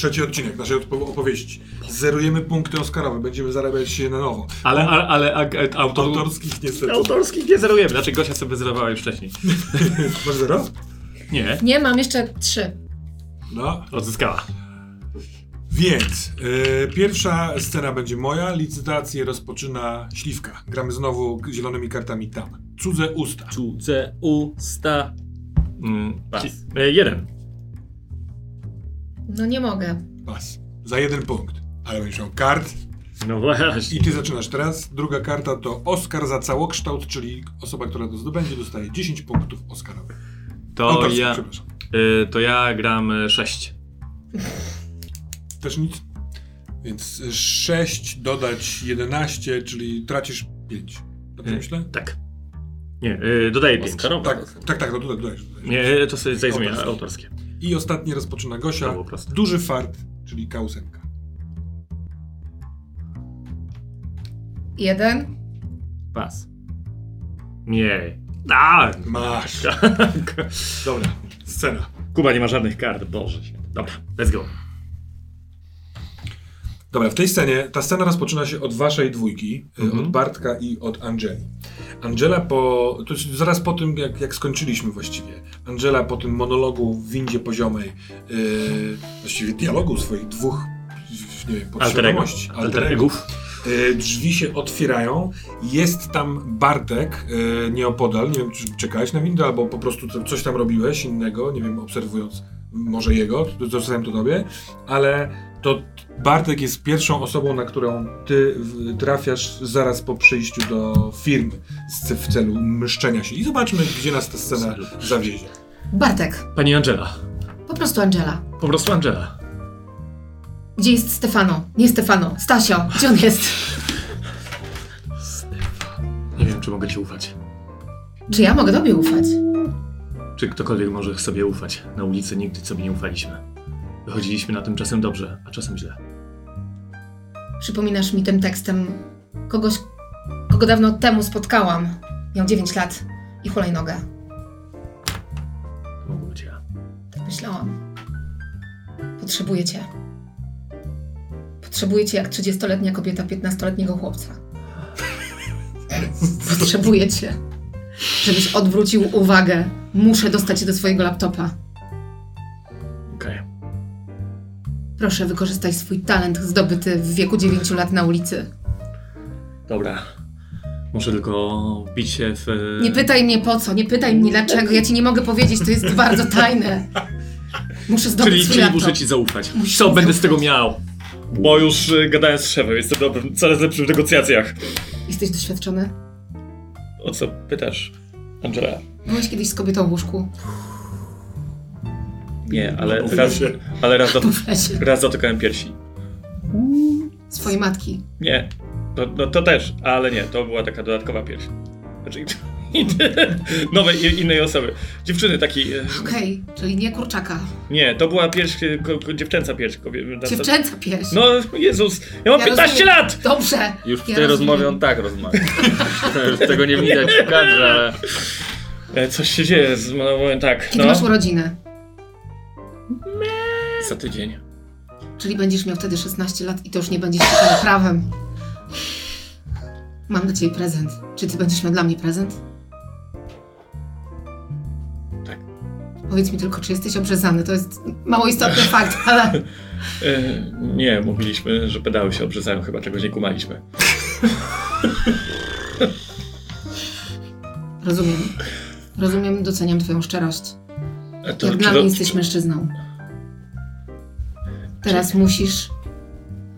trzeci odcinek naszej opowieści. Zerujemy punkty Oscarowe, będziemy zarabiać się na nowo. Ale, ale, ale a, a, autor... Autorskich niestety. autorskich nie zerujemy. Znaczy Gosia sobie zerowała już wcześniej. Masz zero? Nie, Nie, mam jeszcze trzy. No. odzyskała. Więc e, pierwsza scena będzie moja. Licytację rozpoczyna śliwka. Gramy znowu zielonymi kartami tam. Cudze usta. Cudze usta. Mm, Pas. ci- e, jeden. No nie mogę. Pas. Za jeden punkt. Ale będziesz miał kart. No właśnie. I ty zaczynasz teraz. Druga karta to Oscar za całokształt, czyli osoba, która to zdobędzie, dostaje 10 punktów Oscarowych. To Autorskich, ja, przepraszam. y, to ja gram 6. Też nic. Więc 6 dodać 11, czyli tracisz 5. Dobrze Y, myślę? Tak. Nie, y, dodaję 5. Oscarowe. Tak, tak, tak, no dodaj, dodajesz. Nie, to sobie zmienię, Autorskie. autorskie. I ostatnie rozpoczyna Gosia. Duży fart, czyli kausenka. Jeden. Pas. Nie. A! Masz. Dobra, scena. Kuba nie ma żadnych kart, boże się. Dobra, let's go. Dobra, w tej scenie, ta scena rozpoczyna się od waszej dwójki, y, Mhm. od Bartka i od Angeli. Angela po, to jest zaraz po tym, jak, jak skończyliśmy właściwie, Angela po tym monologu w windzie poziomej, yy, właściwie dialogu swoich dwóch, nie wiem, podświadomości, Alter egów. Y, Drzwi się otwierają. Jest tam Bartek y, nieopodal. Nie wiem, czy czekałeś na windę, albo po prostu co- coś tam robiłeś innego. Nie wiem, obserwując może jego, zostawiam to tobie. Ale to Bartek jest pierwszą osobą, na którą ty trafiasz zaraz po przyjściu do firmy z- w celu mszczenia się. I zobaczmy, gdzie nas ta scena zawiezie. Bartek. Pani Angela. Po prostu Angela. Po prostu Angela. Gdzie jest Stefano? Nie Stefano. Stasio. Gdzie on jest? Nie wiem, czy mogę ci ufać. Czy ja mogę tobie ufać? Czy ktokolwiek może sobie ufać. Na ulicy nigdy sobie nie ufaliśmy. Wychodziliśmy na tym czasem dobrze, a czasem źle. Przypominasz mi tym tekstem kogoś, kogo dawno temu spotkałam. Miał 9 lat i hulajnogę. To mogło być ja. Tak myślałam. Potrzebuję cię. Potrzebuję cię jak 30-letnia kobieta 15-letniego chłopca. Potrzebuję cię. Żebyś odwrócił uwagę. Muszę dostać się do swojego laptopa. Proszę, wykorzystaj swój talent zdobyty w wieku 9 lat na ulicy. Dobra. Muszę tylko wbić się w... e, Nie pytaj mnie po co, nie pytaj mnie dlaczego. Ja ci nie mogę powiedzieć, to jest bardzo tajne. Muszę zdobyć Czyli, swój czyli laptop. muszę ci zaufać. Musisz Co mi będę z tego zaufać. miał? Bo już y, gadałem z szefem, jestem dobrym, coraz lepszym w negocjacjach. Jesteś doświadczony? O co pytasz, Angela? Byłeś kiedyś z kobietą w łóżku? Nie, ale No, raz, ale raz, dot, raz dotykałem piersi. Swojej matki. Nie, to, no, to też, ale nie, to była taka dodatkowa pierś. Znaczy, nowej, innej osoby. Dziewczyny takiej... e, Okej, czyli nie kurczaka. Nie, to była pierś, e, dziewczęca pierś. Dziewczęca pierś. No, Jezus, ja mam Ja 15 rozumiem. lat! Dobrze. Już w ja tej rozmowie on tak rozmawia. Już tego nie widać w kadrze, ale... E, Coś się dzieje, z, no, powiem tak, Kiedy no. masz urodziny? Za tydzień. Czyli będziesz miał wtedy 16 lat i to już nie będzie czytane prawem. Mam dla ciebie prezent. Czy ty będziesz miał dla mnie prezent? Tak. Powiedz mi tylko, czy jesteś obrzezany. To jest mało istotny fakt, ale... E, nie, mówiliśmy, że pedały się obrzezają, chyba czegoś nie kumaliśmy. Rozumiem. Rozumiem, doceniam twoją szczerość. To, Jak dla mnie jesteś mężczyzną. Teraz musisz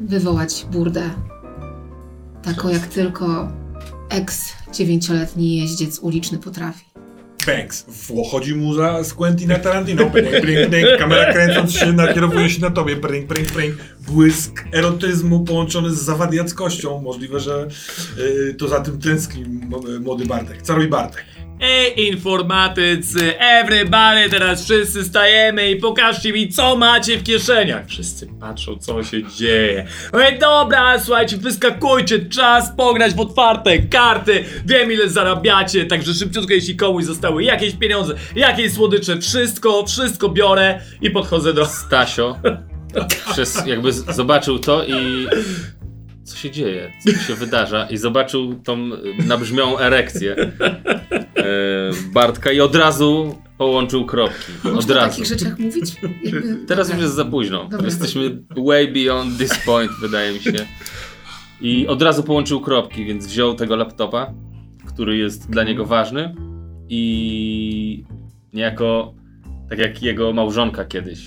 wywołać burdę. Taką jak tylko ex-dziewięcioletni jeździec uliczny potrafi. Banks. Wchodzi mu za z Quentina Tarantino. Brink, brink, brink. Kamera kręcąc się nakierowuje się na tobie. Brink, brink, brink. Błysk erotyzmu połączony z zawadiackością. Możliwe, że y, to za tym tęskni młody Bartek. Caruj Bartek. Ej, informatycy, everybody, teraz wszyscy stajemy i pokażcie mi, co macie w kieszeniach. Wszyscy patrzą, co się dzieje. Ej, dobra, słuchajcie, wyskakujcie, czas pograć w otwarte karty. Wiem, ile zarabiacie, także szybciutko, jeśli komuś zostały jakieś pieniądze, jakieś słodycze, wszystko, wszystko biorę i podchodzę do... Stasio, przez, jakby z- zobaczył to i co się dzieje, co się wydarza i zobaczył tą nabrzmiałą erekcję Bartka i od razu połączył kropki. Od Można o razu. takich rzeczach mówić? Jakby... Teraz Dobra. już jest za późno. Dobra. Jesteśmy way beyond this point, wydaje mi się. I od razu połączył kropki, więc wziął tego laptopa, który jest dla niego ważny i niejako tak jak jego małżonka kiedyś.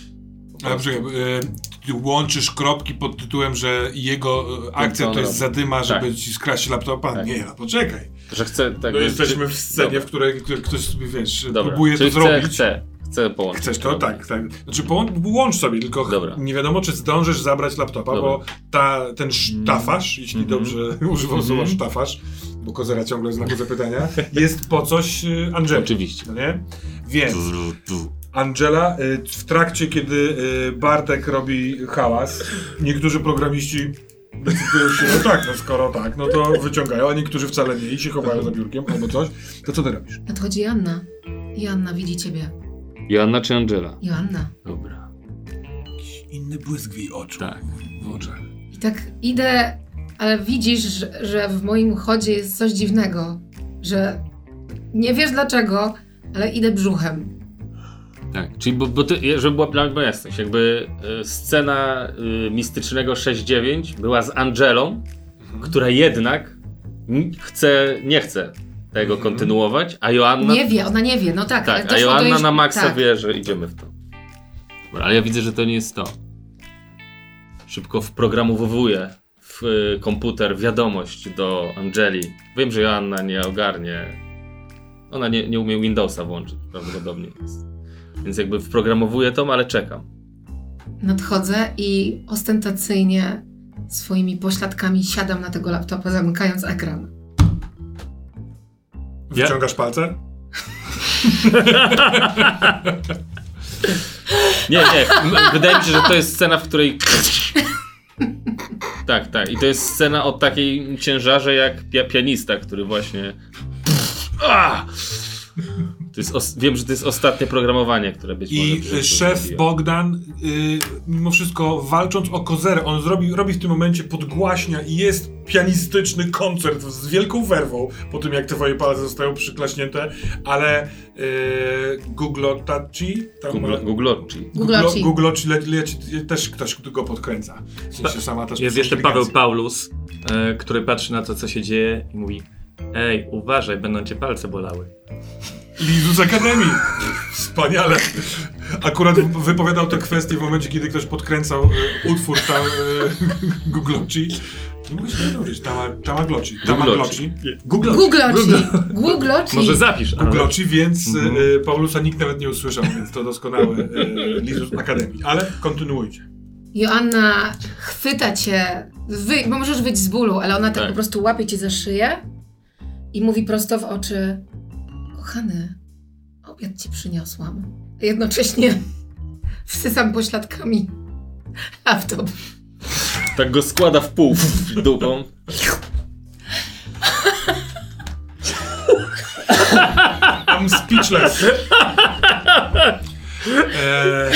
Ale poczekaj, e, ty łączysz kropki pod tytułem, że jego e, akcja to jest zadyma, żeby Tak. ci skraść laptopa? Tak. Nie, no poczekaj. Że chce tak. No jesteśmy w scenie, Dobra. w której ktoś sobie, wiesz, Dobra. próbuje Czyli to chce, zrobić. Chce, chce połączyć. Chcesz to? Tak, tak. Znaczy połą- łącz sobie, tylko Dobra. nie wiadomo, czy zdążysz zabrać laptopa, Dobra. bo ta, ten sztafasz, jeśli Mhm. dobrze używam słowa Mhm. sztafasz, bo kozera ciągle w znaku zapytania, jest po coś y, Angeli. Oczywiście. No nie? Więc Angela y, w trakcie, kiedy y, Bartek robi hałas, niektórzy programiści decydują się, no tak, no skoro tak, no to wyciągają, a niektórzy wcale nie i się chowają za biurkiem albo coś. To co ty robisz? Nadchodzi Joanna. Joanna widzi ciebie. Joanna czy Angela? Joanna. Dobra. Inny błysk w jej oczu. Tak. W oczach. I tak idę, ale widzisz, że, że w moim chodzie jest coś dziwnego. Że nie wiesz dlaczego, ale idę brzuchem. Tak, czyli bo, bo ty, żeby była mnie jasność, jakby y, scena y, mistycznego 6-9 była z Angelą, która jednak chce, nie chce tego Mhm. kontynuować, a Joanna Nie wie, ona nie wie, no tak. Tak, a Joanna jej- na maksa tak. wie, że idziemy w to. Dobra, ale ja widzę, że to nie jest to. Szybko wprogramowuję w y, komputer wiadomość do Angeli. Wiem, że Joanna nie ogarnie. Ona nie, nie umie Windowsa włączyć prawdopodobnie. Więc, więc jakby wprogramowuję to, ale czekam. Nadchodzę i ostentacyjnie swoimi pośladkami siadam na tego laptopa, zamykając ekran. Wyciągasz palce? Nie, nie. Wydaje mi się, że to jest scena, w której. Tak, tak. I to jest scena o takiej ciężarze jak pia pianista, który właśnie. Ah! To jest wiem, że to jest ostatnie programowanie, które być może. I życiu y, szef. Bogdan, y, mimo wszystko walcząc o kozerę, on zrobi, robi w tym momencie podgłaśnia i jest pianistyczny koncert z wielką werwą po tym, jak te twoje palce zostają przyklaśnięte, ale y, Googlotaci, Googloci. Googloci. Googloci le, leci, też ktoś go podkręca. W sensie sama też Jest jeszcze Paweł. Paulus, e, który patrzy na to, co się dzieje i mówi Ej, uważaj, będą cię palce bolały. Lizus Akademii. Wspaniale. Akurat wypowiadał tę kwestię w momencie, kiedy ktoś podkręcał e, utwór tam e, Googloci. Nie mogę się nauczyć. Tama, Tamagloci. Tamagloci. Googloci. Googloci! Googloci! Może zapisz, ale... Googloci, więc Mhm. e, Paulusa nikt nawet nie usłyszał, więc to doskonałe e, Lizus Akademii. Ale kontynuujcie. Joanna chwyta cię, wy, bo możesz wyjść z bólu, ale ona tak, Tak. po prostu łapie cię za szyję i mówi prosto w oczy kochany, obiad ci przyniosłam. A Jednocześnie wsysam pośladkami laptop. Tak go składa w pół dupą. I'm speechless. E,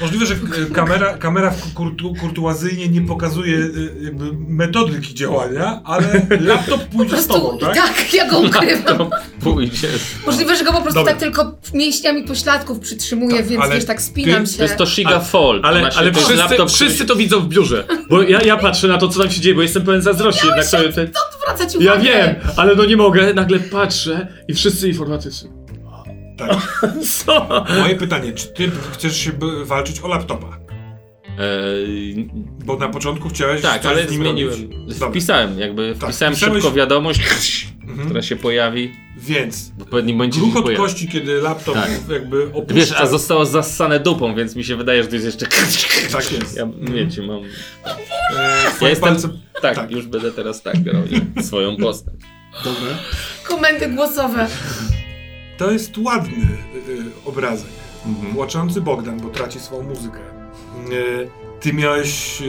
możliwe, że e, kamera, kamera kurtu, kurtuazyjnie nie pokazuje e, jakby metodyki działania, ale laptop pójdzie z tobą, tak? tak, ja go ukrywam. To pójdzie. Możliwe, że go po prostu Dobra. tak tylko mięśniami pośladków przytrzymuję, Tak, więc ale wiesz, tak spinam ty- się. To jest to Shiga Ale- Fold. Ale, się- ale to jest wszyscy, laptop, wszyscy to widzą w biurze. Bo ja, ja patrzę na to, co tam się dzieje, bo jestem pełen zazdrości. Jednak to, te, uwagę. ja wiem, ale no nie mogę. Nagle patrzę i wszyscy informatycy. Tak. Co? Moje pytanie, czy ty chcesz się walczyć o laptopa? Eee, Bo na początku chciałeś tak, ale zmieniłem. robić. Dobra, Wpisałem, jakby Tak, wpisałem szybko wiadomość, Mhm. która się pojawi więc w odpowiednim momencie. gruchot pojawi. kości, kiedy laptop Tak. jakby opuszcza... Wiesz, a zostało zassane dupą, więc mi się wydaje, że to jest jeszcze. Tak jest. Ja wiecie, mam. E, Ja jestem. palce... Tak, tak. już będę teraz tak robił swoją postać. Dobre. Komendy głosowe. To jest ładny y, y, obrazek. Płaczący Bogdan, bo traci swoją muzykę. Y, ty miałeś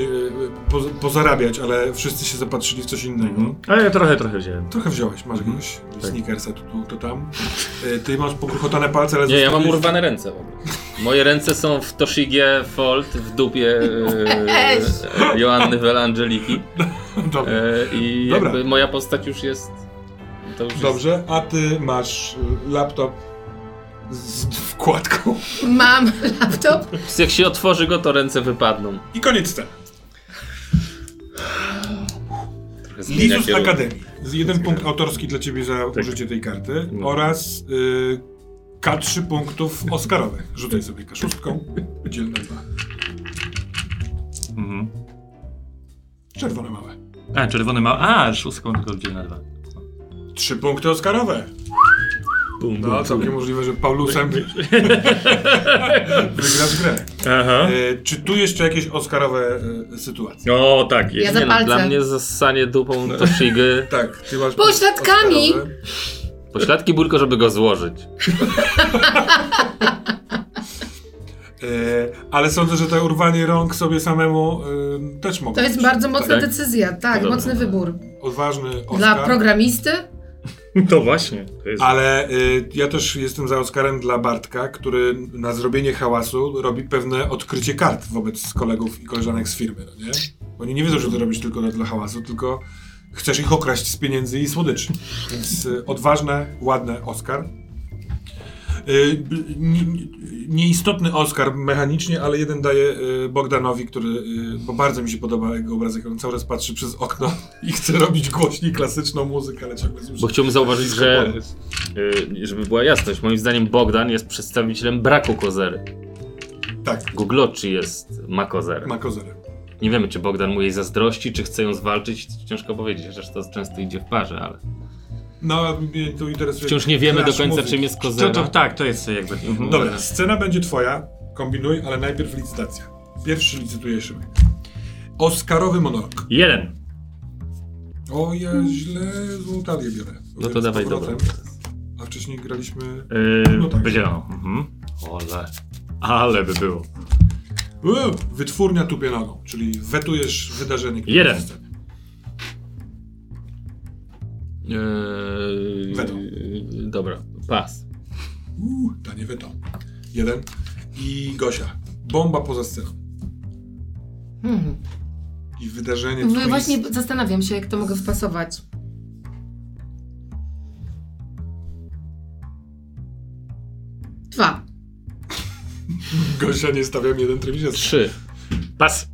po, pozarabiać, ale wszyscy się zapatrzyli w coś innego. Ale ja trochę, trochę wziąłem. Trochę wziąłeś, masz jakiegoś Tak. sneakersa tu, tu, to tam. Ty masz pogruchotane palce, ale Nie, ja mam urwane ręce w ogóle. Moje ręce są w Toshigie Fold, w dupie e, Joanny Welangeliki. Dobra. E, I Dobra. moja postać już jest. To już Dobrze, a ty masz y, laptop z wkładką. Mam laptop. Jest, jak się otworzy go, to ręce wypadną. I koniec sceny. Lizus. Akademii. Z jeden punkt autorski dla ciebie za użycie tej karty No. oraz y, K3 punktów Oscarowych. Rzucaj sobie K6, dziel na dwa. Mhm. Czerwone małe. A, czerwony ma. A, szóstką tylko dzielę na dwa. Trzy punkty Oscarowe. Bum, No, całkiem możliwe, że Paulusem wygrasz grę. Aha. Y, czy tu jeszcze jakieś Oscarowe y, sytuacje? O, tak jest. Ja no, dla mnie zasanie dupą Toshigi. Tak, ty masz Pośladkami. Oscarowe. Pośladki tylko, żeby go złożyć. E, ale sądzę, że to urwanie rąk sobie samemu e, też mogło To jest być. bardzo mocna Tak? decyzja. Tak, mocny wybór. Odważny Oscar. Dla programisty? To właśnie. To jest... Ale y, ja też jestem za Oscarem dla Bartka, który na zrobienie hałasu robi pewne odkrycie kart wobec kolegów i koleżanek z firmy, no nie? Oni nie wiedzą, że to robisz tylko dla hałasu, tylko chcesz ich okraść z pieniędzy i słodyczy. Więc y, odważne, ładne Oscar. Y, Nieistotny Oscar mechanicznie, ale jeden daje y, Bogdanowi, który, y, bo bardzo mi się podoba jego obrazek, on cały czas patrzy przez okno i chce robić głośniej klasyczną muzykę, ale ciągle słyszy. Bo chciałbym zauważyć, że żeby była jasność, moim zdaniem Bogdan jest przedstawicielem braku kozery. Tak, Googloczy jest ma kozerę. ma kozerę. Nie wiemy, czy Bogdan mu jej zazdrości, czy chce ją zwalczyć. Ciężko powiedzieć, chociaż to często idzie w parze, ale No, mnie tu interesuje. wciąż nie wiemy do końca, muzyki. czym jest To, kozera. to, tak, to jest jakby. Mhm. Dobra, scena będzie twoja, kombinuj, ale najpierw licytacja. Pierwszy licytuje Szymek. Oscarowy monolog. Jeden. O, ja źle złą talię biorę. No to dawaj dobrą. A wcześniej graliśmy... Yy, No tak. Będzie no. Mhm. Ole. Ale by było. Wytwórnia tupie nogą, czyli wetujesz wydarzenie, Jeden. jest Eee, Weto. Dobra, pas. Uuu, tanie weto. Jeden. I Gosia. Bomba poza sceną. Hmm. I wydarzenie No twist. właśnie zastanawiam się, jak to mogę wpasować. Dwa. Gosia nie stawiam jeden tryb. Trzy. Pas.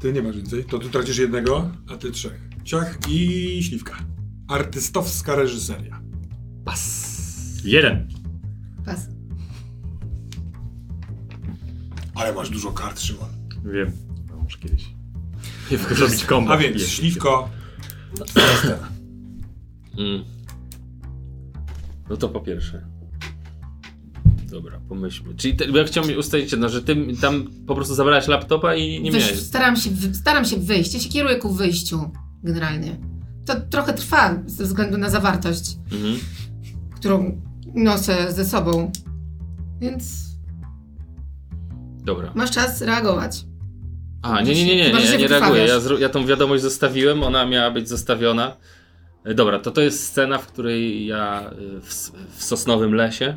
Ty nie masz więcej. To ty tracisz jednego, a ty trzech. Ciach i śliwka. Artystowska reżyseria. Pas. Jeden. Pas. Ale masz dużo kart, Szymon. Wiem. No, Muszę kiedyś. Zrobić kombo. A więc, Jest. śliwko, twoja scena. Mm. No to po pierwsze. Dobra, pomyślmy. Czyli te, ja chciałem ustalić jedno, że ty tam po prostu zabrałeś laptopa i nie Wiesz, miałeś. staram, się, wy- staram się wyjść. Ja się kieruję ku wyjściu, generalnie. To trochę trwa ze względu na zawartość, Mhm. którą niosę ze sobą. Więc Dobra. masz czas reagować. A, nie, nie, nie, nie, Chyba, nie, ja nie reaguję. Ja, ja tą wiadomość zostawiłem, ona miała być zostawiona. E, Dobra, to to jest scena, w której ja y, w, w sosnowym lesie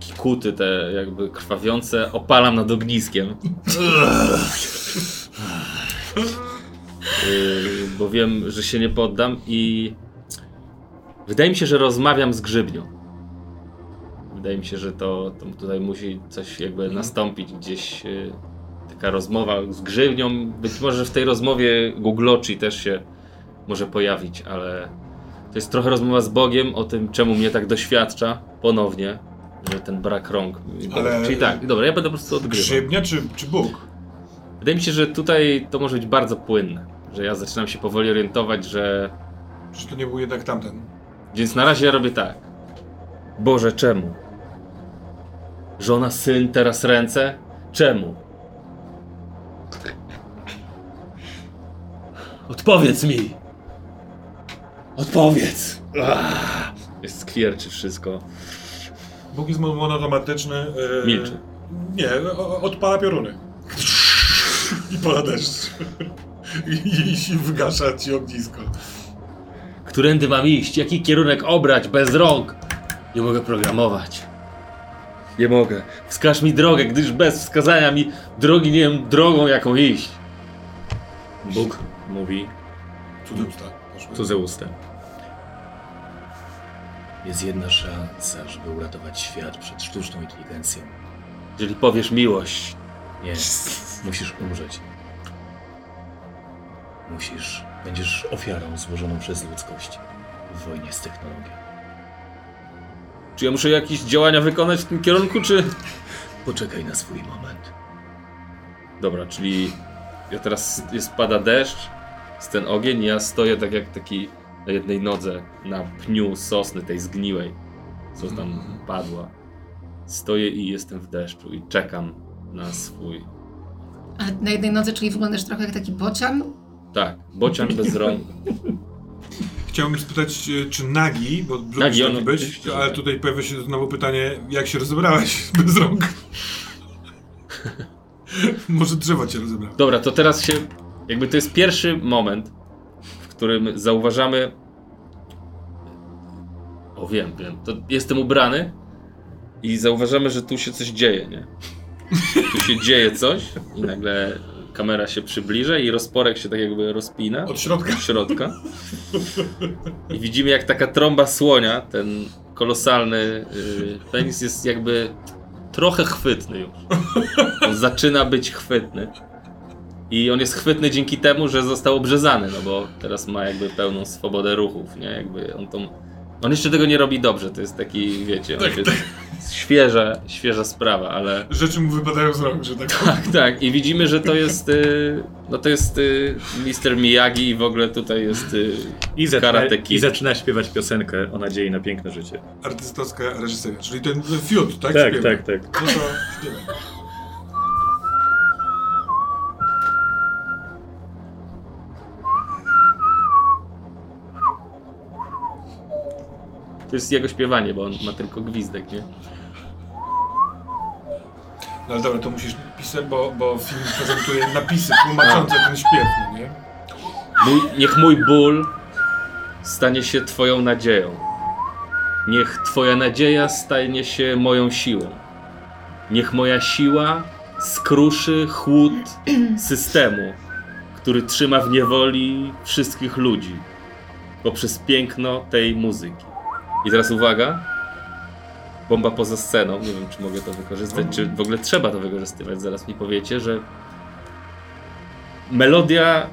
kikuty te jakby krwawiące opalam nad ogniskiem. Y, bo wiem, że się nie poddam i wydaje mi się, że rozmawiam z grzybnią. Wydaje mi się, że to, to tutaj musi coś jakby nastąpić gdzieś y, taka rozmowa z grzywnią. Być może w tej rozmowie Googloczy też się może pojawić, ale to jest trochę rozmowa z Bogiem o tym, czemu mnie tak doświadcza ponownie, że ten brak rąk. Ale- Czyli tak, dobra, ja będę po prostu odgrywał. Grzybnia czy, czy Bóg? Wydaje mi się, że tutaj to może być bardzo płynne, że ja zaczynam się powoli orientować, że Czy to nie był jednak tamten? Więc na razie ja robię tak. Boże, czemu? Żona, syn, teraz ręce? Czemu? Odpowiedz mi! Odpowiedz! Ah, jest skwierczy wszystko. Bóg jest mon- monotematyczny. e, Milczy. Nie, o- odpala pioruny. I pada deszcz. I, I wygasza ci ognisko. Którędy mam iść? Jaki kierunek obrać bez rąk? Nie mogę programować. Nie mogę. Wskaż mi drogę, gdyż bez wskazania mi drogi nie wiem drogą jaką iść. Bóg mówi Cudze usta. poszły. cudze usta. Jest jedna szansa, żeby uratować świat przed sztuczną inteligencją. Jeżeli powiesz miłość, Nie, musisz umrzeć. Musisz, będziesz ofiarą złożoną przez ludzkość w wojnie z technologią. czy ja muszę jakieś działania wykonać w tym kierunku, czy... Poczekaj na swój moment. Dobra, czyli ja teraz jest pada deszcz, jest ten ogień i ja stoję tak jak taki na jednej nodze na pniu sosny tej zgniłej, co tam padła. Stoję i jestem w deszczu i czekam na swój... Ale na jednej nodze, czyli wyglądasz trochę jak taki bocian? Tak, bocian bez rąk. Chciałbym spytać, e, czy nagi, bo lubisz Nagi, taki być, ale tak. tutaj pojawia się znowu pytanie, jak się rozebrałeś bez rąk? Może drzewo cię rozebrało. Dobra, to teraz się. Jakby to jest pierwszy moment, w którym zauważamy. O, wiem, wiem. To jestem ubrany i zauważamy, że tu się coś dzieje, nie? Tu się dzieje coś i nagle kamera się przybliża i rozporek się tak jakby rozpina. Od środka. Od środka. I widzimy jak taka trąba słonia, ten kolosalny y, penis jest jakby trochę chwytny już. On zaczyna być chwytny. I on jest chwytny dzięki temu, że został obrzezany, no bo teraz ma jakby pełną swobodę ruchów, nie? Jakby on tą... On jeszcze tego nie robi dobrze, to jest taki, wiecie, Tak, się... tak. świeża, świeża sprawa, ale... Rzeczy mu wypadają z rąk, że tak powiem. Tak, tak. I widzimy, że to jest. Y, no to jest y, Mr. Miyagi i w ogóle tutaj jest. Y, I zaczyna. I zaczyna śpiewać piosenkę o nadziei na piękne życie. Artystowska reżyseria, czyli ten fiut, tak? Tak, Śpiewa. tak, tak. No to śpiewa. To jest jego śpiewanie, bo on ma tylko gwizdek, nie? No ale dobra, to musisz pisać, bo, bo film prezentuje napisy tłumaczące ten śpiew, no nie? Mój, niech mój ból stanie się Twoją nadzieją. Niech Twoja nadzieja stanie się moją siłą. Niech moja siła skruszy chłód systemu, który trzyma w niewoli wszystkich ludzi poprzez piękno tej muzyki. I teraz uwaga. Bomba poza sceną. Nie wiem, czy mogę to wykorzystać, czy w ogóle trzeba to wykorzystywać. Zaraz mi powiecie, że melodia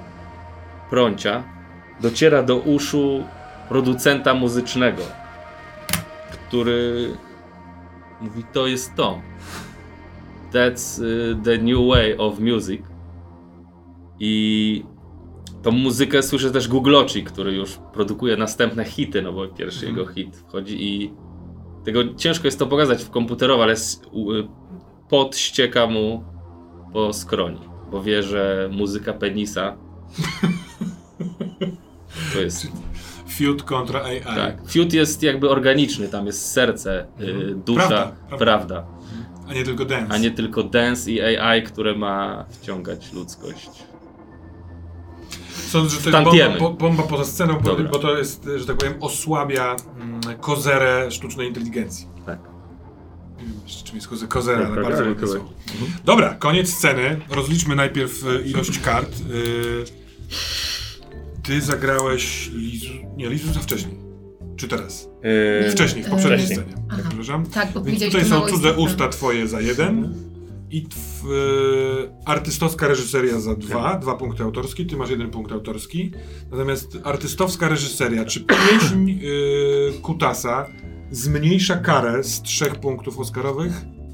prącia dociera do uszu producenta muzycznego, który mówi: To jest to. That's y, the new way of music. I tą muzykę słyszy też Googloci, który już produkuje następne hity, no bo pierwszy jego hit wchodzi i tego ciężko jest to pokazać w komputerowo, ale y, pot ścieka mu po skroni, bo wie, że muzyka penisa to jest Fiut kontra AI. tak. Fiut jest jakby organiczny, tam jest serce, y, dusza, Prawda, prawda, prawda. A nie tylko dance. a nie tylko dance i AI, które ma wciągać ludzkość. Sądzę, że to jest bomba, bo- bomba poza sceną, bo, bo to jest, że tak powiem, osłabia mm, kozerę sztucznej inteligencji. Tak. Nie wiem czym jest koze- kozera, ale Tak, bardzo tak, tak. Dobra, koniec sceny. Rozliczmy najpierw e, ilość kart. Y, Ty zagrałeś Lizu... Nie, Lizusa wcześniej. Czy teraz? Yy, Wcześniej, w poprzedniej Wcześniej. scenie. Tak, Aha. przepraszam. Tak, bo Więc tutaj są cudze usta twoje za jeden i tw, e, artystowska reżyseria za dwa, dwa punkty autorskie, ty masz jeden punkt autorski. Natomiast artystowska reżyseria, czy pieśń e, Kutasa zmniejsza karę z trzech punktów oscarowych,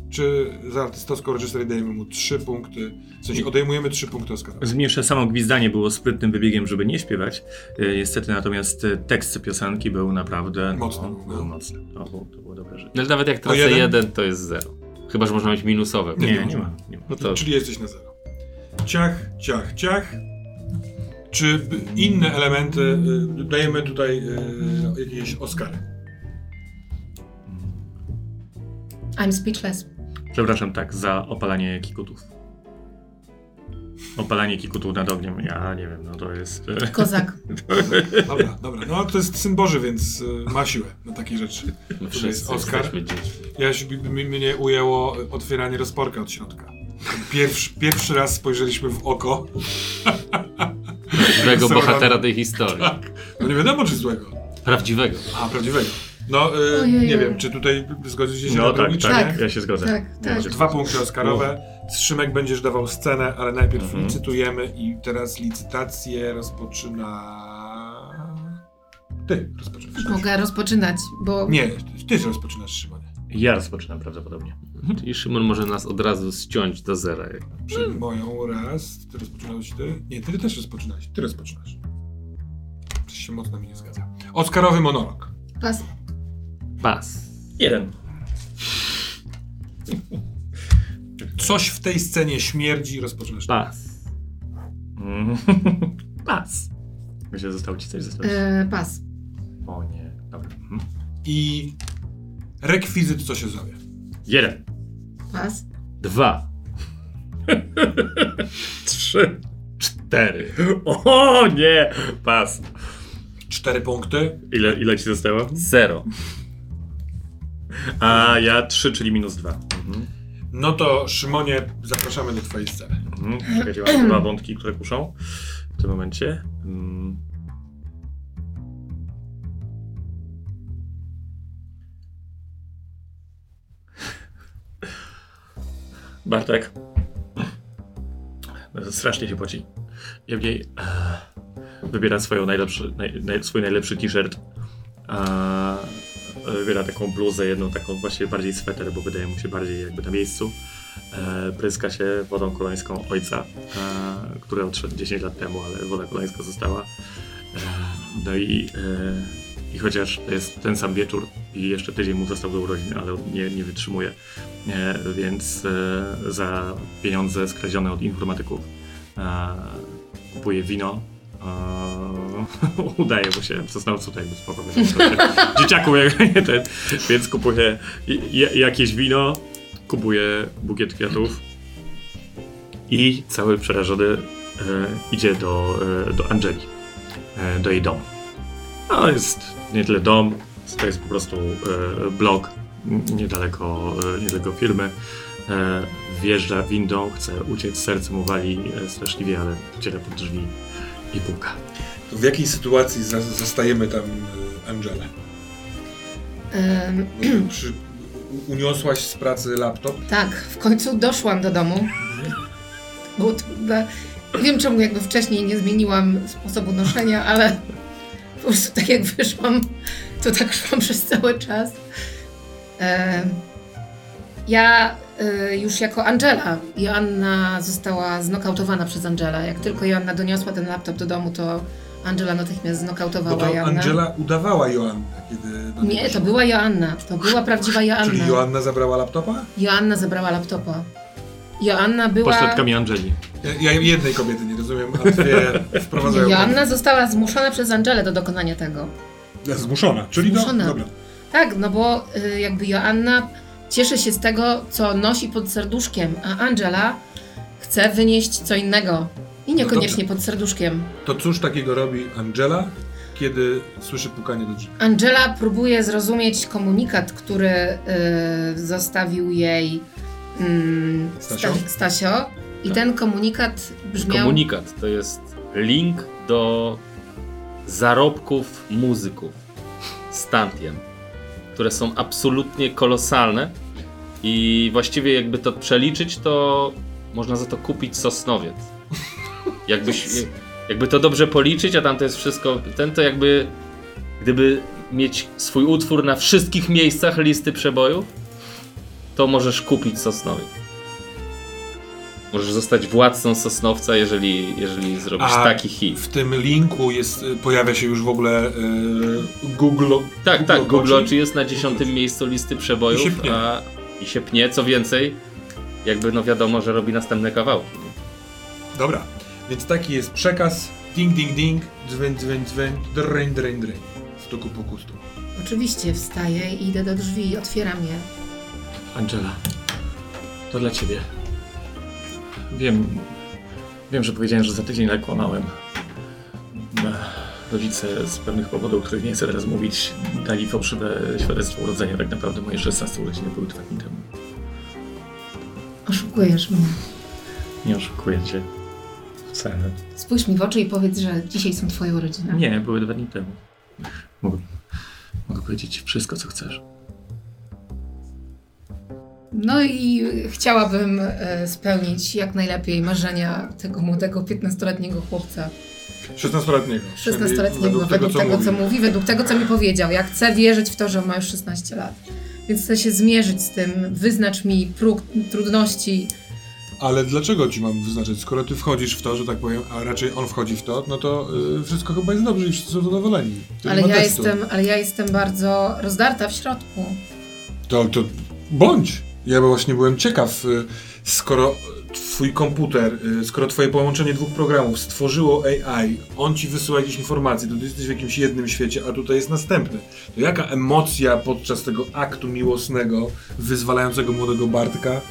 czy za artystowską reżyserię dajemy mu trzy punkty, w sensie odejmujemy trzy punkty oscarowe. Zmniejsze samo gwizdanie było sprytnym wybiegiem, żeby nie śpiewać. Yy, Niestety natomiast tekst piosenki był naprawdę Mocny, No, no. był mocny. To, było- to było dobre rzeczy. No ale nawet jak tracę jeden? jeden? to jest zero. Chyba, że można mieć minusowe. Nie, Nie, nie nie, ma. Nie ma. No to Czyli jesteś na zero. Ciach, ciach, ciach. Czy inne elementy, y, dajemy tutaj y, jakieś Oscary? I'm speechless. Przepraszam, tak, za opalanie kikutów. Opalanie kikutu nad ogniem, ja nie wiem, no to jest... e, Kozak. Dobra, dobra. No to jest syn Boży, więc y, ma siłę na takie rzeczy. Tutaj wszyscy jest Oskar. Ja mnie ujęło otwieranie rozporka od środka. Pierwszy, pierwszy raz spojrzeliśmy w oko. Złego Sorry. bohatera tej historii. Tak. No nie wiadomo, czy złego. Prawdziwego. A, prawdziwego. No, y, nie wiem, czy tutaj zgodzicie się No na tak, tak, nie? ja się zgodzę. Tak, tak. się Dwa punkty Oscarowe. Szymek będziesz dawał scenę, ale najpierw Mhm. licytujemy i teraz licytację rozpoczyna... Ty rozpoczynasz. Mogę rozpoczynać, bo Nie, ty rozpoczynasz, Szymonie. Ja rozpoczynam prawdopodobnie. Czyli Szymon może nas od razu ściąć do zera. Przy moją raz, ty rozpoczynałeś ty? Nie, ty też rozpoczynałeś, ty rozpoczynasz. Coś się mocno mi nie zgadza. Oscarowy monolog. pas. Pas. Jeden. Coś w tej scenie śmierdzi, rozpoczynasz. Pas. Mm. Pas. Myślę, że zostało ci coś zostać. E, pas. O nie. Dobra. Mhm. I rekwizyt, co się zowie. Jeden. Pas. Dwa. Trzy. Cztery. O nie! Pas. Cztery punkty. Ile, ile ci zostało? Zero. A ja trzy, czyli minus dwa. Mhm. No to Szymonie, zapraszamy do twojej sceny. Mhm. Czekajcie, mam dwa wątki, które kuszą w tym momencie. Mm. Bartek. Strasznie się poci. Jewgiej e, wybiera swoją najlepszy, naj, swój najlepszy t-shirt. E, wybiera taką bluzę, jedną taką właśnie bardziej sweter, bo wydaje mu się bardziej jakby na miejscu. E, pryska się wodą kolońską ojca, e, który odszedł 10 lat temu, ale woda kolońska została. E, no i, e, i chociaż to jest ten sam wieczór i jeszcze tydzień mu został do urodzin, ale nie, nie wytrzymuje, e, więc e, za pieniądze skradzione od informatyków kupuje wino. Udaje mu się w Sosnowcu tutaj jakby spoko. Dzieciaku, jak nie ten, więc kupuje jakieś wino, kupuje bukiet kwiatów i cały przerażony e, idzie do, e, do Angeli, e, do jej domu. No jest nie tyle dom, to jest po prostu e, blok niedaleko, e, niedaleko firmy. E, wjeżdża windą, chce uciec, serce mu wali straszliwie, ale wciera pod drzwi i puka. To w jakiej sytuacji za- zastajemy tam y, Angelę? Bo Przy, uniosłaś z pracy laptop? tak, w końcu doszłam do domu. Było trudne. Nie wiem czemu jakby wcześniej nie zmieniłam sposobu noszenia, ale po prostu tak jak wyszłam, to tak szłam przez cały czas. Ja y, już jako Angela, Joanna została znokautowana przez Angela. Jak tylko Joanna doniosła ten laptop do domu, to Angela natychmiast Bo znokautowała to Joannę. Angela udawała Joannę, kiedy... do Nie, to była Joanna. To była prawdziwa Joanna. Czyli Joanna zabrała laptopa? Joanna zabrała laptopa. Joanna była... Pośladkami Angeli. Ja, ja jednej kobiety nie rozumiem, a dwie wprowadzają... Joanna została zmuszona przez Angelę do dokonania tego. Zmuszona, czyli no, Zmuszona. dobra. Tak, no bo y, jakby Joanna cieszy się z tego, co nosi pod serduszkiem, a Angela chce wynieść co innego. I niekoniecznie pod serduszkiem. To cóż takiego robi Angela, kiedy słyszy pukanie do drzwi? Angela próbuje zrozumieć komunikat, który y, zostawił jej mm, Stasio? Sta- Stasio. I ten komunikat brzmiał... Komunikat to jest link do zarobków muzyków z Tantiem, które są absolutnie kolosalne i właściwie jakby to przeliczyć, to można za to kupić Sosnowiec. Jakbyś, jakby to dobrze policzyć, a tam to jest wszystko, ten to jakby gdyby mieć swój utwór na wszystkich miejscach listy przebojów, to możesz kupić Sosnowiec. Możesz zostać władcą Sosnowca, jeżeli, jeżeli zrobisz A Tak, taki hit. W tym linku jest, y, pojawia się już w ogóle y, Google. Tak, tak, Google. Oczy jest na dziesiątym miejscu listy przebojów, I się pnie. a i się pnie, co więcej, jakby no wiadomo, że robi następne kawałki. Dobra, więc taki jest przekaz. Ding, ding, ding, dzwoń, dzwoń, dzwoń, dreń, dreń, dreń. Stuku, puku, stuku. Oczywiście wstaję i idę do drzwi i otwieram je. Angela, to dla ciebie. Wiem, Wiem, że powiedziałem, że za tydzień nakłamałem. Rodzice z pewnych powodów, o których nie chcę teraz mówić, dali fałszywe świadectwo urodzenia. Tak naprawdę moje 16 urodziny były dwa dni temu. Oszukujesz mnie. Nie oszukuję cię. Spójrz mi w oczy i powiedz, że dzisiaj są twoje urodziny. Nie, były dwa dni temu. Mogę, mogę powiedzieć ci wszystko, co chcesz. No i chciałabym e, spełnić jak najlepiej marzenia tego młodego 15-letniego chłopca. 16-letniego. 16-letniego, według, tego, co, mówi. według tego, co mi powiedział. Ja chcę wierzyć w to, że on ma już 16 lat. Więc chcę się zmierzyć z tym, wyznacz mi próg trudności. Ale dlaczego ci mam wyznaczyć? Skoro ty wchodzisz w to, że tak powiem, a raczej on wchodzi w to, no to y, wszystko chyba jest dobrze i wszyscy są zadowoleni. Ale ja, testu. jestem, ale ja jestem bardzo rozdarta w środku. To, to bądź. Ja właśnie byłem ciekaw, y, skoro twój komputer, y, skoro twoje połączenie dwóch programów stworzyło AI, on ci wysyła jakieś informacje, to ty jesteś w jakimś jednym świecie, a tutaj jest następny. To jaka emocja podczas tego aktu miłosnego, wyzwalającego młodego Bartka?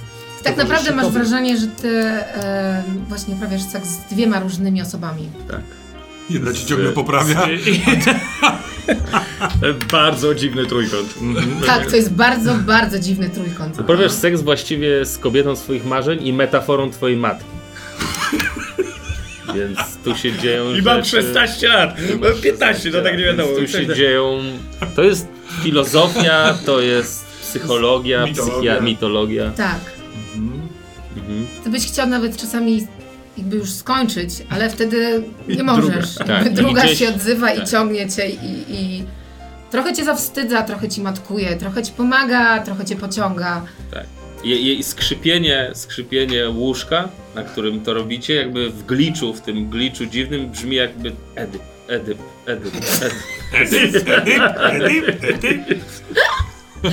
Tak naprawdę masz wrażenie, że ty e, właśnie uprawiasz seks z dwiema różnymi osobami. Tak. Jedna ci ciągle poprawia. Bardzo dziwny trójkąt. Mhm. Tak, to jest bardzo, bardzo dziwny trójkąt. Uprawiasz seks właściwie z kobietą swoich marzeń i metaforą twojej matki. Więc tu się dzieją I mam rzeczy- 16 lat. Mam 15, to tak nie wiadomo. Więc tu się dzieją... To jest filozofia, to jest psychologia, Mitologia. psychia- mitologia. Tak. Byś chciał nawet czasami jakby już skończyć, ale wtedy nie możesz. Druga. Tak, druga i gdzieś- się odzywa i tak. ciągnie cię i, i trochę cię zawstydza, trochę ci matkuje, trochę ci pomaga, trochę cię pociąga. Tak. I, i, I skrzypienie, skrzypienie łóżka, na którym to robicie, jakby w gliczu, w tym gliczu dziwnym brzmi jakby Edyp, Edyp, Edyp, Edyp. Em,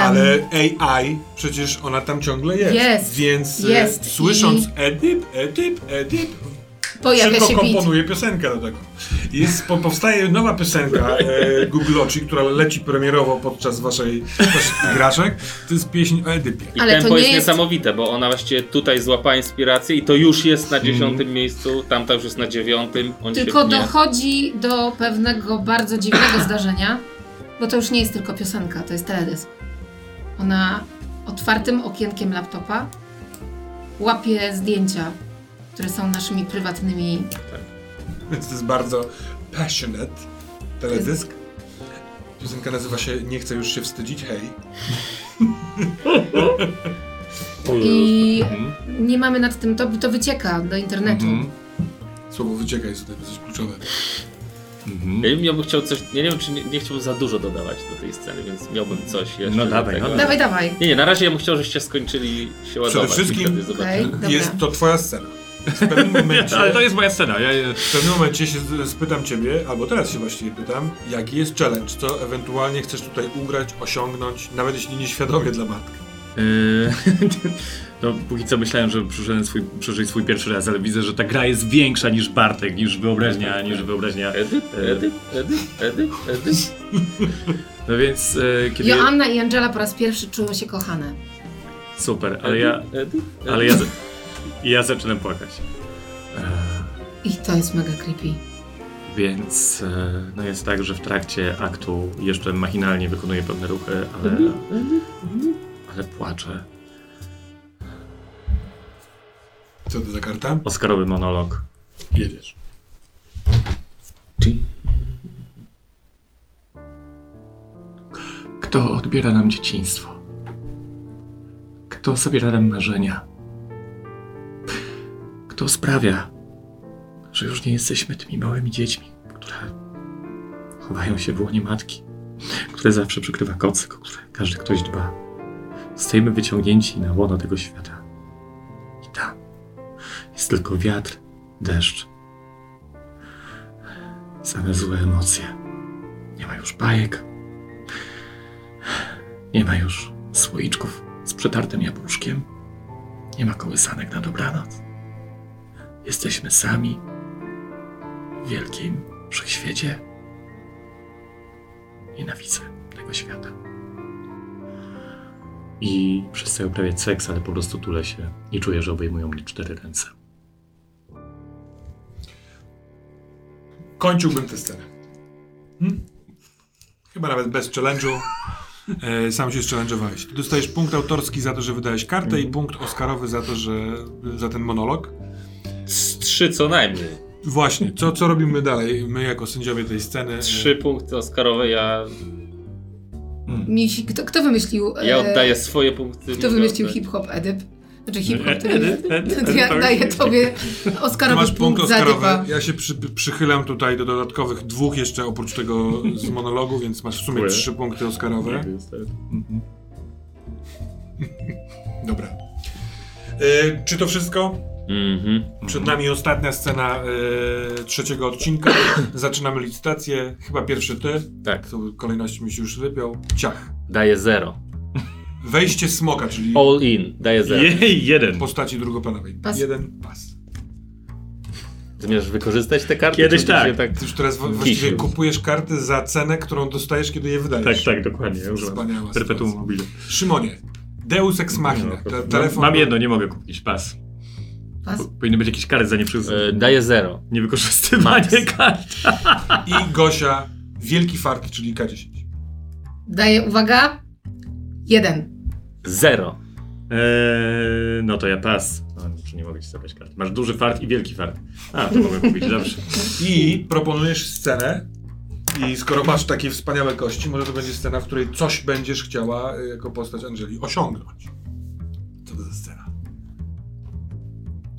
Ale AI, przecież ona tam ciągle jest. Jest, Więc e, jest słysząc i- Edyp, Edyp, Edyp, Pojawia szybko się komponuje piosenkę do tego. Jest, po, powstaje nowa piosenka e, Google'oci, która leci premierowo podczas waszej, waszych graczek. To jest pieśń o Edypie. I Ale to tempo nie jest, jest- niesamowite, bo ona właściwie tutaj złapała inspirację i to już jest na dziesiątym miejscu, tamta już jest na dziewiątym. Tylko dochodzi do pewnego bardzo dziwnego zdarzenia, bo to już nie jest tylko piosenka, to jest teledysk. Ona otwartym okienkiem laptopa łapie zdjęcia, które są naszymi prywatnymi. Więc to jest bardzo passionate teledysk. Piosenka nazywa się Nie chcę już się wstydzić, hej. I Mhm. nie mamy nad tym, to, to wycieka do internetu. Mhm. Słowo wycieka jest tutaj dosyć kluczowe. Mhm. Ja, bym- ja bym chciał coś, ja nie wiem czy nie, nie chciałbym za dużo dodawać do tej sceny, więc miałbym coś jeszcze No do dawaj, tego. no Dawaj, dawaj. Nie, nie, na razie ja bym chciał, żeście skończyli się ładować. wszystkim- zobaczymy. Okej, dobra. Jest to twoja scena. W pewnym momencie, Ale to jest moja scena. Ja, ja, w pewnym momencie się spytam ciebie, albo teraz się właściwie pytam, jaki jest challenge, co ewentualnie chcesz tutaj ugrać, osiągnąć, nawet jeśli nieświadomie dla matki. Yy, No, póki co myślałem, że przyszedłem swój, swój pierwszy raz, ale widzę, że ta gra jest większa niż Bartek, niż wyobraźnia, niż wyobraźnia. Edyp, edyp, edyp. No więc e, kiedy... Joanna i Angela po raz pierwszy czuły się kochane. Super, ale ja, ale ja, ja zaczynam płakać. I to jest mega creepy. Więc no jest tak, że w trakcie aktu jeszcze machinalnie wykonuję pewne ruchy, ale, ale płaczę. Co to za karta? Oscarowy monolog. Jedziesz. Kto odbiera nam dzieciństwo? Kto zabiera nam marzenia? Kto sprawia, że już nie jesteśmy tymi małymi dziećmi, które chowają się w łonie matki, które zawsze przykrywa kocyk, o które każdy ktoś dba. Stajemy wyciągnięci na łono tego świata. I tam jest tylko wiatr, deszcz. Same złe emocje. Nie ma już bajek, nie ma już słoiczków z przetartym jabłuszkiem. Nie ma kołysanek na dobranoc. Jesteśmy sami w wielkim wszechświecie. Nienawidzę tego świata i przestaje uprawiać seks, ale po prostu tule się i czuję, że obejmują mnie cztery ręce. Kończyłbym tę scenę. Hmm? Chyba nawet bez challenge'u. E, sam się challenge'owałeś. Dostajesz punkt autorski za to, że wydałeś kartę i mhm. punkt oscarowy za to, że za ten monolog. Z trzy co najmniej. Właśnie, co, co robimy dalej? My jako sędziowie tej sceny. Trzy e, punkty oscarowe, ja Misi, kto, kto wymyślił... ja e, oddaję swoje punkty. Kto wymyślił hip-hop Edyp? Znaczy hip-hop, to ja Edyp, daję tak. tobie Oscarowy masz punkt oscarowy. Ja się przy, przychylam tutaj do dodatkowych dwóch jeszcze oprócz tego z monologu, więc masz w sumie Dziękuję. trzy punkty oscarowe. Dobra. E, czy to wszystko? Mhm. Przed nami ostatnia scena e, trzeciego odcinka. Zaczynamy licytację. Chyba pierwszy ty. Tak, Tu kolejności mi się już wypiął. Ciach. daję zero. Wejście smoka, czyli All in, daję zero. Jej, jeden. postaci drugoplanowej. Pas. Jeden pas. Zamierzasz wykorzystać te karty? Kiedyś tak. tak... Ty już teraz właściwie kupujesz karty za cenę, którą dostajesz, kiedy je wydajesz. Tak, tak, dokładnie. Ja. Wspaniała Perpetuum mobile. Szymonie. Deus Ex Machina. No, mam- telefon Mam jedno, nie mogę kupić. Pas. Powinny być jakieś kary za nieprzyzwoite. E, daję zero. Niewykorzystywanie kart. I Gosia. Wielki fart, czyli K10. Daję, uwaga, jeden. Zero. Eee, no to ja pas. No, czy nie mogę ci zabrać kart. Masz duży fart i wielki fart. A, to mogę kupić, dobrze. I proponujesz scenę. I skoro masz takie wspaniałe kości, może to będzie scena, w której coś będziesz chciała y, jako postać Angeli osiągnąć. Co to za scena?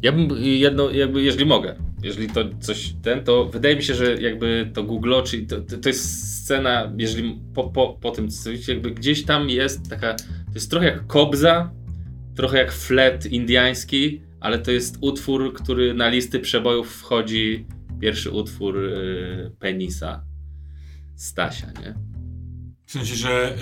Ja bym jedno, jakby, jeżeli mogę, jeżeli to coś ten, to wydaje mi się, że jakby to Google, czyli to, to, jest scena, jeżeli po, po, po tym, co jakby gdzieś tam jest taka, to jest trochę jak kobza, trochę jak flet indiański, ale to jest utwór, który na listy przebojów wchodzi, pierwszy utwór y, Penisa Stasia, nie? W sensie, że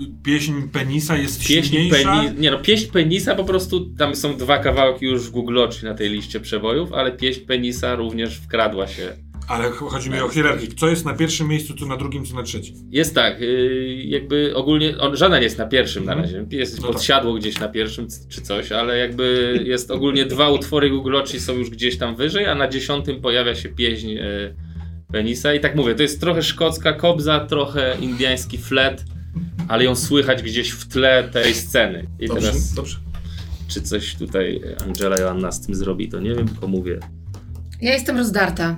y, pieśń penisa jest Pieśń, silniejsza. peni, nie no, pieśń Penisa po prostu, tam są dwa kawałki już w Google na tej liście przebojów, ale pieśń Penisa również wkradła się Ale ch- chodzi mi o hierarchię. Co jest na pierwszym miejscu, co na drugim, co na trzecim. Jest tak, yy, jakby ogólnie, on, żaden nie jest na pierwszym na razie, jest No tak. podsiadło gdzieś na pierwszym czy coś, ale jakby jest ogólnie dwa utwory Google są już gdzieś tam wyżej, a na dziesiątym pojawia się pieśń yy, Penisa i tak mówię, to jest trochę szkocka kobza, trochę indyjski flet, ale ją słychać gdzieś w tle tej sceny. I Dobrze, teraz, dobrze. czy coś tutaj Angela Joanna z tym zrobi, to nie wiem, tylko mówię. Ja jestem rozdarta.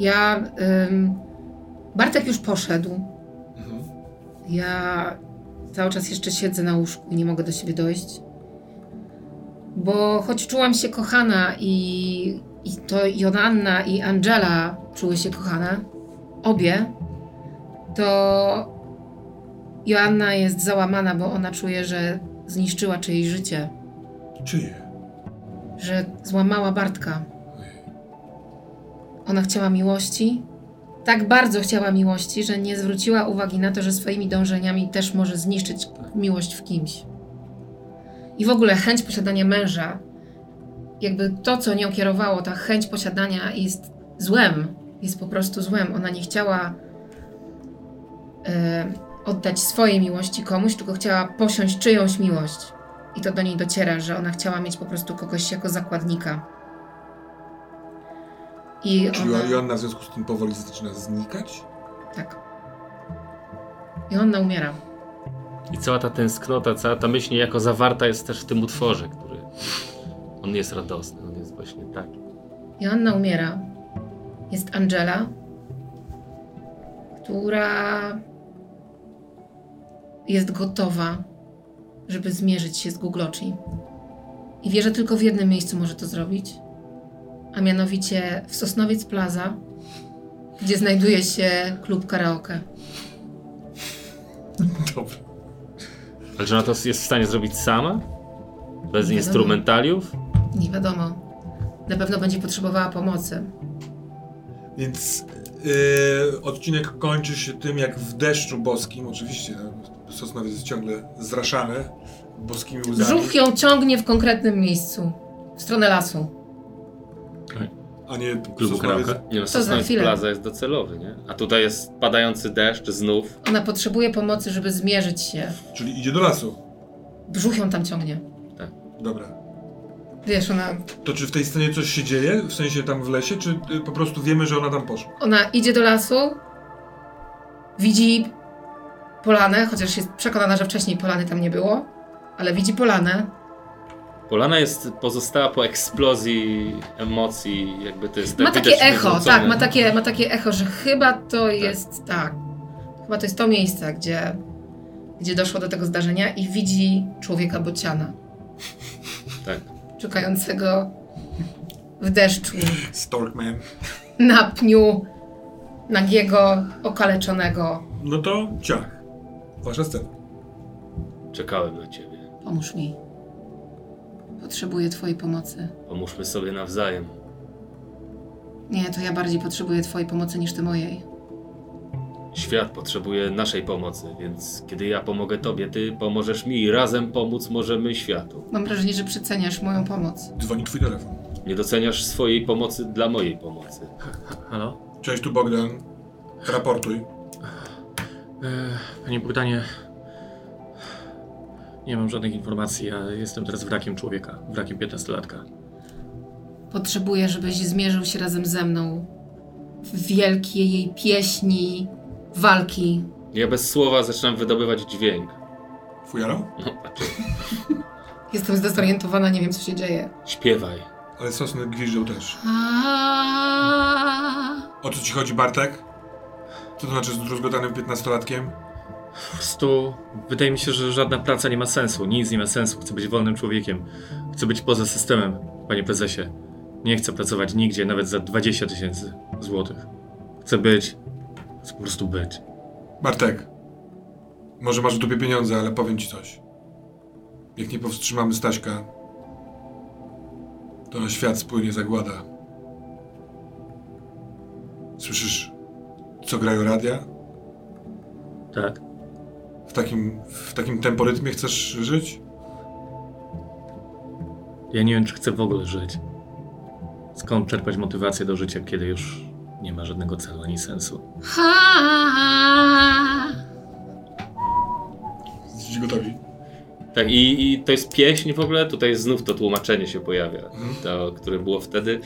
Ja. Ym, Bartek już poszedł. Mhm. Ja cały czas jeszcze siedzę na łóżku i nie mogę do siebie dojść. Bo choć czułam się kochana i, i to Joanna i Angela czuły się kochane, obie, to Joanna jest załamana, bo ona czuje, że zniszczyła czyjeś życie, Czyje? że złamała Bartka. Ona chciała miłości, tak bardzo chciała miłości, że nie zwróciła uwagi na to, że swoimi dążeniami też może zniszczyć miłość w kimś. I w ogóle chęć posiadania męża, jakby to, co nią kierowało, ta chęć posiadania jest złem, jest po prostu złem. Ona nie chciała e, oddać swojej miłości komuś, tylko chciała posiąść czyjąś miłość. I to do niej dociera, że ona chciała mieć po prostu kogoś jako zakładnika. I Czyli ona... Joanna w związku z tym powoli zaczyna znikać? Tak. I ona umiera. I cała ta tęsknota, cała ta myśl niejako zawarta jest też w tym utworze, który on jest radosny, on jest właśnie taki. Joanna umiera. Jest Angela, która jest gotowa, żeby zmierzyć się z Googloci. I wie, że tylko w jednym miejscu może to zrobić, a mianowicie w Sosnowiec Plaza, gdzie znajduje się klub karaoke. Dobrze. Ale że ona to jest w stanie zrobić sama? Bez Nie wiadomo. instrumentaliów? Nie wiadomo. Na pewno będzie potrzebowała pomocy. Więc yy, odcinek kończy się tym, jak w deszczu boskim, oczywiście no, Sosnowiec jest ciągle zraszany boskimi łzami. Brzuch ją ciągnie w konkretnym miejscu, w stronę lasu. A nie Klubu Sosnowiec. karaoke. Nie no, za Sosnowiec chwilę. Plaza jest docelowy, nie? A tutaj jest padający deszcz znów. Ona potrzebuje pomocy, żeby zmierzyć się. Czyli idzie do lasu. Brzuch ją tam ciągnie. Dobra. Wiesz, ona, To czy w tej scenie coś się dzieje? W sensie tam w lesie, czy y, po prostu wiemy, że ona tam poszła? ona idzie do lasu, widzi polanę, chociaż jest przekonana, że wcześniej polany tam nie było, ale widzi polanę. Polana jest pozostała po eksplozji emocji, jakby to jest Ma tak takie echo, tak, ma takie, ma takie echo, że chyba to jest, tak, chyba to jest to miejsce, gdzie, gdzie doszło do tego zdarzenia i widzi człowieka bociana, Tak. Czekającego w deszczu, Storkman. na pniu, nagiego, okaleczonego. No to ciach. Wasza scena. Czekałem na ciebie. Pomóż mi. Potrzebuję twojej pomocy. Pomóżmy sobie nawzajem. Nie, to ja bardziej potrzebuję twojej pomocy niż ty mojej. Świat potrzebuje naszej pomocy, więc kiedy ja pomogę tobie, ty pomożesz mi i razem pomóc możemy światu. Mam wrażenie, że przeceniasz moją pomoc. Dzwoni twój telefon. Nie doceniasz swojej pomocy dla mojej pomocy. Halo? Cześć, tu Bogdan. Raportuj. E, panie Bogdanie, nie mam żadnych informacji, ja jestem teraz wrakiem człowieka, wrakiem 15-latka. Potrzebuję, żebyś zmierzył się razem ze mną w wielkiej jej pieśni, walki. Ja bez słowa zaczynam wydobywać dźwięk. Fujaro? No, patrz, Jestem zdezorientowana, nie wiem co się dzieje. śpiewaj. Ale sosny gwiżdżą też. Aaaa. O co ci chodzi, Bartek? Co to znaczy z druzgotanym piętnastolatkiem? Po prostu wydaje mi się, że żadna praca nie ma sensu, nic nie ma sensu. Chcę być wolnym człowiekiem, chcę być poza systemem, panie prezesie. Nie chcę pracować nigdzie, nawet za 20 tysięcy złotych. Chcę być, chcę po prostu być. Bartek. Może masz w dupie pieniądze, ale powiem ci coś. Jak nie powstrzymamy Staśka, to na świat spłynie zagłada. Słyszysz, co grają radia? Tak? W takim, w takim temporytmie chcesz żyć? Ja nie wiem, czy chcę w ogóle żyć. Skąd czerpać motywację do życia, kiedy już nie ma żadnego celu ani sensu? Jesteście gotowi? Tak, i, i to jest pieśń w ogóle, tutaj znów to tłumaczenie się pojawia, to, które było wtedy.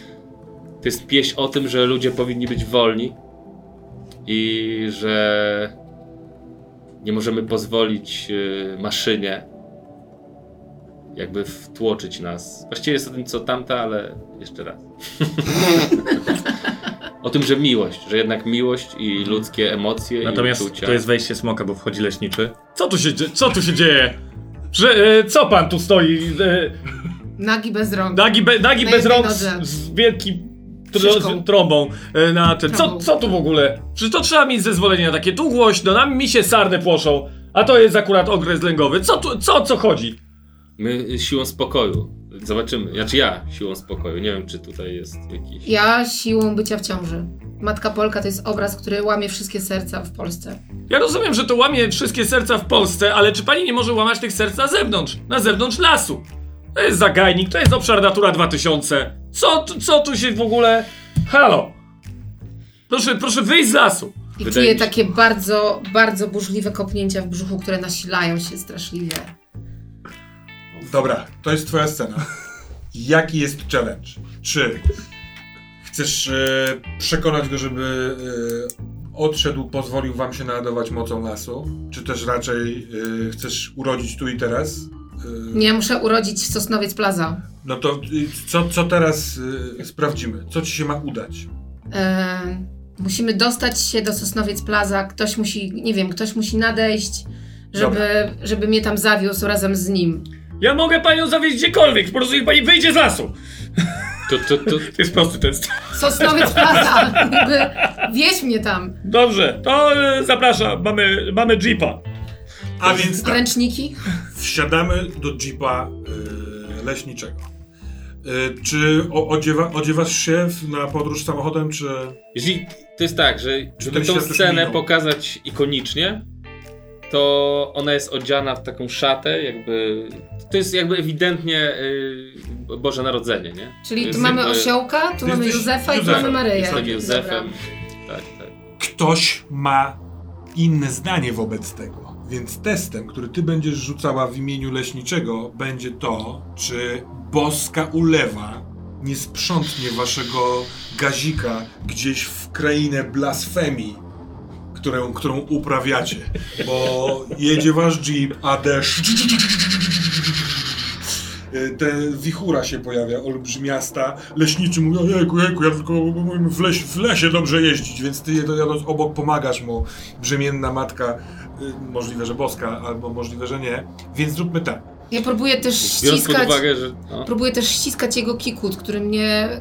To jest pieśń o tym, że ludzie powinni być wolni i że nie możemy pozwolić y, maszynie jakby wtłoczyć nas. Właściwie jest o tym, co tamta, ale jeszcze raz. o tym, że miłość, że jednak miłość i ludzkie emocje Natomiast i uczucia... to jest wejście smoka, bo wchodzi leśniczy. Co tu się, dzie- co tu się dzieje? Że, e, co pan tu stoi? E, Nagi bez rąk. nagi be, nagi Na bez jednej rąk nodze. z, z wielkim Szyszką. tro, trąbą e, na ten. Co, Trąbą. co tu w ogóle? Przecież to trzeba mieć zezwolenie na takie. Tu głośno, nam mi się sarny płoszą. A to jest akurat okres lęgowy. Co tu, co, co chodzi? My siłą spokoju. Zobaczymy. Znaczy ja siłą spokoju. Nie wiem, czy tutaj jest jakiś. Ja siłą bycia w ciąży. Matka Polka to jest obraz, który łamie wszystkie serca w Polsce. Ja rozumiem, że to łamie wszystkie serca w Polsce, ale czy pani nie może łamać tych serc na zewnątrz? Na zewnątrz lasu. To jest zagajnik, to jest obszar Natura 2000. Co, tu- co tu się w ogóle... Halo! Proszę, proszę wyjść z lasu. I Wydaje czuję takie bardzo, bardzo burzliwe kopnięcia w brzuchu, które nasilają się straszliwie. Dobra, to jest twoja scena. Jaki jest challenge? Czy chcesz e, przekonać go, żeby e, odszedł, pozwolił wam się naładować mocą lasu? Czy też raczej e, chcesz urodzić tu i teraz? Nie, muszę urodzić Sosnowiec Plaza. No to co, co teraz sprawdzimy? Co ci się ma udać? Musimy dostać się do Sosnowiec Plaza. Ktoś musi, nie wiem, ktoś musi nadejść, żeby, żeby mnie tam zawiózł razem z nim. Ja mogę panią zawieźć gdziekolwiek, po prostu niech pani wyjdzie z lasu. To, to, to, To jest prosty test. Sosnowiec Plaza! Wieź mnie tam. Dobrze, to e, zapraszam, mamy, mamy jeepa. A więc tak, Ręczniki? wsiadamy do jeepa y, leśniczego. Y, czy o, odziewa, odziewasz się w- na podróż samochodem, czy... jeżeli to jest tak, że żeby ten tą świat już scenę minął. pokazać ikonicznie, to ona jest odziana w taką szatę, jakby. To jest jakby ewidentnie y, Boże Narodzenie, nie? Czyli tu jest mamy jakby- osiołka, tu mamy Józefa i tu Józefem. mamy Maryję. Jestem Józefem. Dobra. Tak, tak. Ktoś ma inne zdanie wobec tego. Więc testem, który ty będziesz rzucała w imieniu leśniczego, będzie to, czy boska ulewa nie sprzątnie waszego gazika gdzieś w krainę blasfemii, którą, którą uprawiacie. Bo jedzie wasz jeep, a deszcz te wichura się pojawia, olbrzymiasta. Leśniczy mówi, ojejku, jejku, ja tylko w, leś, w lesie dobrze jeździć, więc ty jadąc obok pomagasz mu, brzemienna matka, y, możliwe, że boska, albo możliwe, że nie. Więc zróbmy tak. Ja próbuję też Biorąc ściskać... uwagę, że... No. Próbuję też ściskać jego kikut, który mnie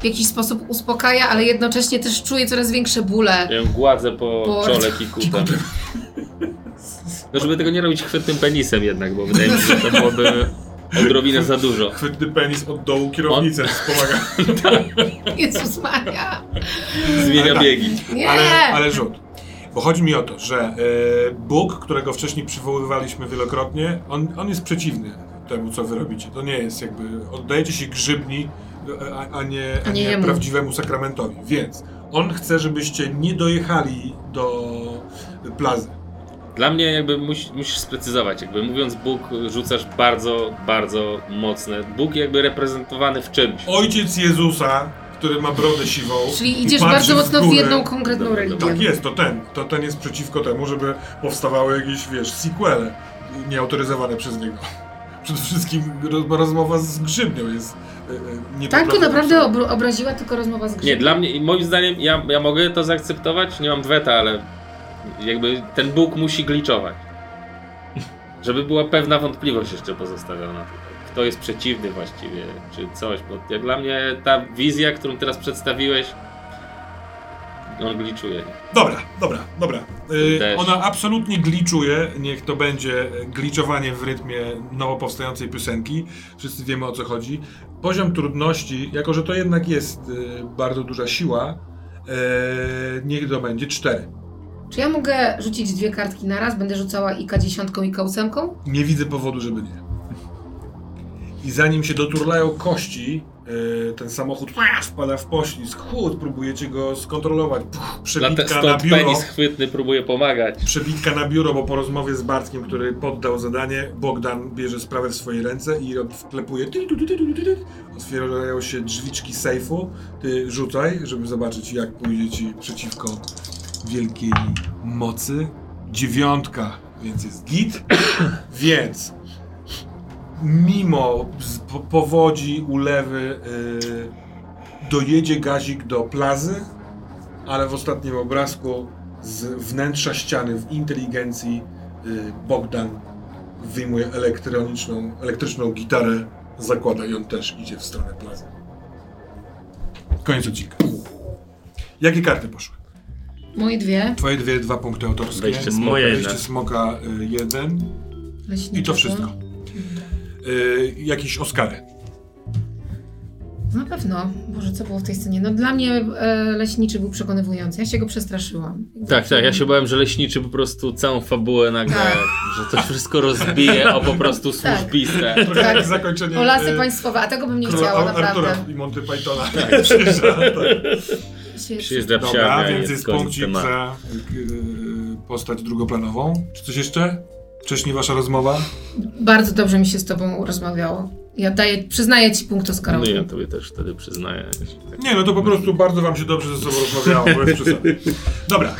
w jakiś sposób uspokaja, ale jednocześnie też czuję coraz większe bóle. Ja ją gładzę po Po- czole kikutem. No żeby tego nie robić chwytnym penisem jednak, bo wydaje mi się, że to byłoby odrobinę za dużo. Chwytny penis od dołu kierownicę wspomaga. Jezus Maria. Zmienia tak. biegi. Nie! Ale, ale rzut. Bo chodzi mi o to, że e, Bóg, którego wcześniej przywoływaliśmy wielokrotnie, on, on jest przeciwny temu, co wy robicie. To nie jest jakby, oddajecie się grzybni, a, a nie, a A nie nie prawdziwemu sakramentowi. Więc on chce, żebyście nie dojechali do plazy. Dla mnie jakby musi, musisz sprecyzować, jakby mówiąc Bóg rzucasz bardzo, bardzo mocne. Bóg jakby reprezentowany w czymś. Ojciec Jezusa, który ma brodę siwą. Czyli idziesz bardzo mocno w górę. jedną konkretną Dobra, religię. Tak jest, to ten. To ten jest przeciwko temu, żeby powstawały jakieś, wiesz, sequele nieautoryzowane przez niego. Przede wszystkim roz- rozmowa z Grzybnią jest e, e, nie Tak go naprawdę obr- obraziła tylko rozmowa z Nie, Grzegiem. dla mnie, i moim zdaniem, ja, ja mogę to zaakceptować, nie mam weta, ale jakby ten Bóg musi gliczować. Żeby była pewna wątpliwość jeszcze pozostawiona. Kto jest przeciwny właściwie, czy coś, bo jak dla mnie ta wizja, którą teraz przedstawiłeś, on gliczuje. Dobra, dobra, dobra. Deszcz. ona absolutnie gliczuje, niech to będzie gliczowanie w rytmie nowo powstającej piosenki. Wszyscy wiemy o co chodzi. Poziom trudności, jako że to jednak jest e, bardzo duża siła, e, niech to będzie 4. Czy ja mogę rzucić dwie kartki na raz? Będę rzucała i K10 i K8? Nie widzę powodu, żeby nie. I zanim się doturlają kości, ten samochód wpada w poślizg. Chód, próbujecie go skontrolować. Puch, przebitka na biuro. penis chwytny próbuje pomagać. Przebitka na biuro, bo po rozmowie z Bartkiem, który poddał zadanie, Bogdan bierze sprawę w swoje ręce i wklepuje. Otwierają się drzwiczki sejfu. Ty rzucaj, żeby zobaczyć, jak pójdzie ci przeciwko wielkiej mocy. Dziewiątka, więc jest git. więc mimo powodzi, ulewy, yy, dojedzie gazik do plazy, ale w ostatnim obrazku z wnętrza ściany w inteligencji y, Bogdan wyjmuje elektroniczną, elektryczną gitarę, zakłada i on też idzie w stronę plazy. Koniec odcinka. Jakie karty poszły? Moje dwie. Twoje dwie, dwa punkty autorskie. Wejście smoka. Moje Wejście smoka y, jeden Leśniczego. i to wszystko. Y, jakieś Oscary. Na pewno. Boże, co było w tej scenie? No dla mnie e, Leśniczy był przekonywujący. Ja się go przestraszyłam. Tak, tak, ja się bałem, że leśniczy po prostu całą fabułę nagle, Tak. że to wszystko rozbije o po prostu Tak. służbiste. Trochę Tak. jak zakończenie O lasy y, państwowe, a tego bym nie chciała, Ar- Artura naprawdę. i Monty Pythona. Przyjeżdża, tak. Się- Przyjeżdża Dobra, psiarnia i więc jest punkcik za y, postać drugoplanową. Czy coś jeszcze? Wcześniej wasza rozmowa? Bardzo dobrze mi się z tobą rozmawiało. Ja daję, przyznaję ci punkt No Oscarowy. i ja tobie też wtedy przyznaję. Nie, no to po prostu bardzo wam się dobrze ze sobą rozmawiało, bez przesady. Dobra.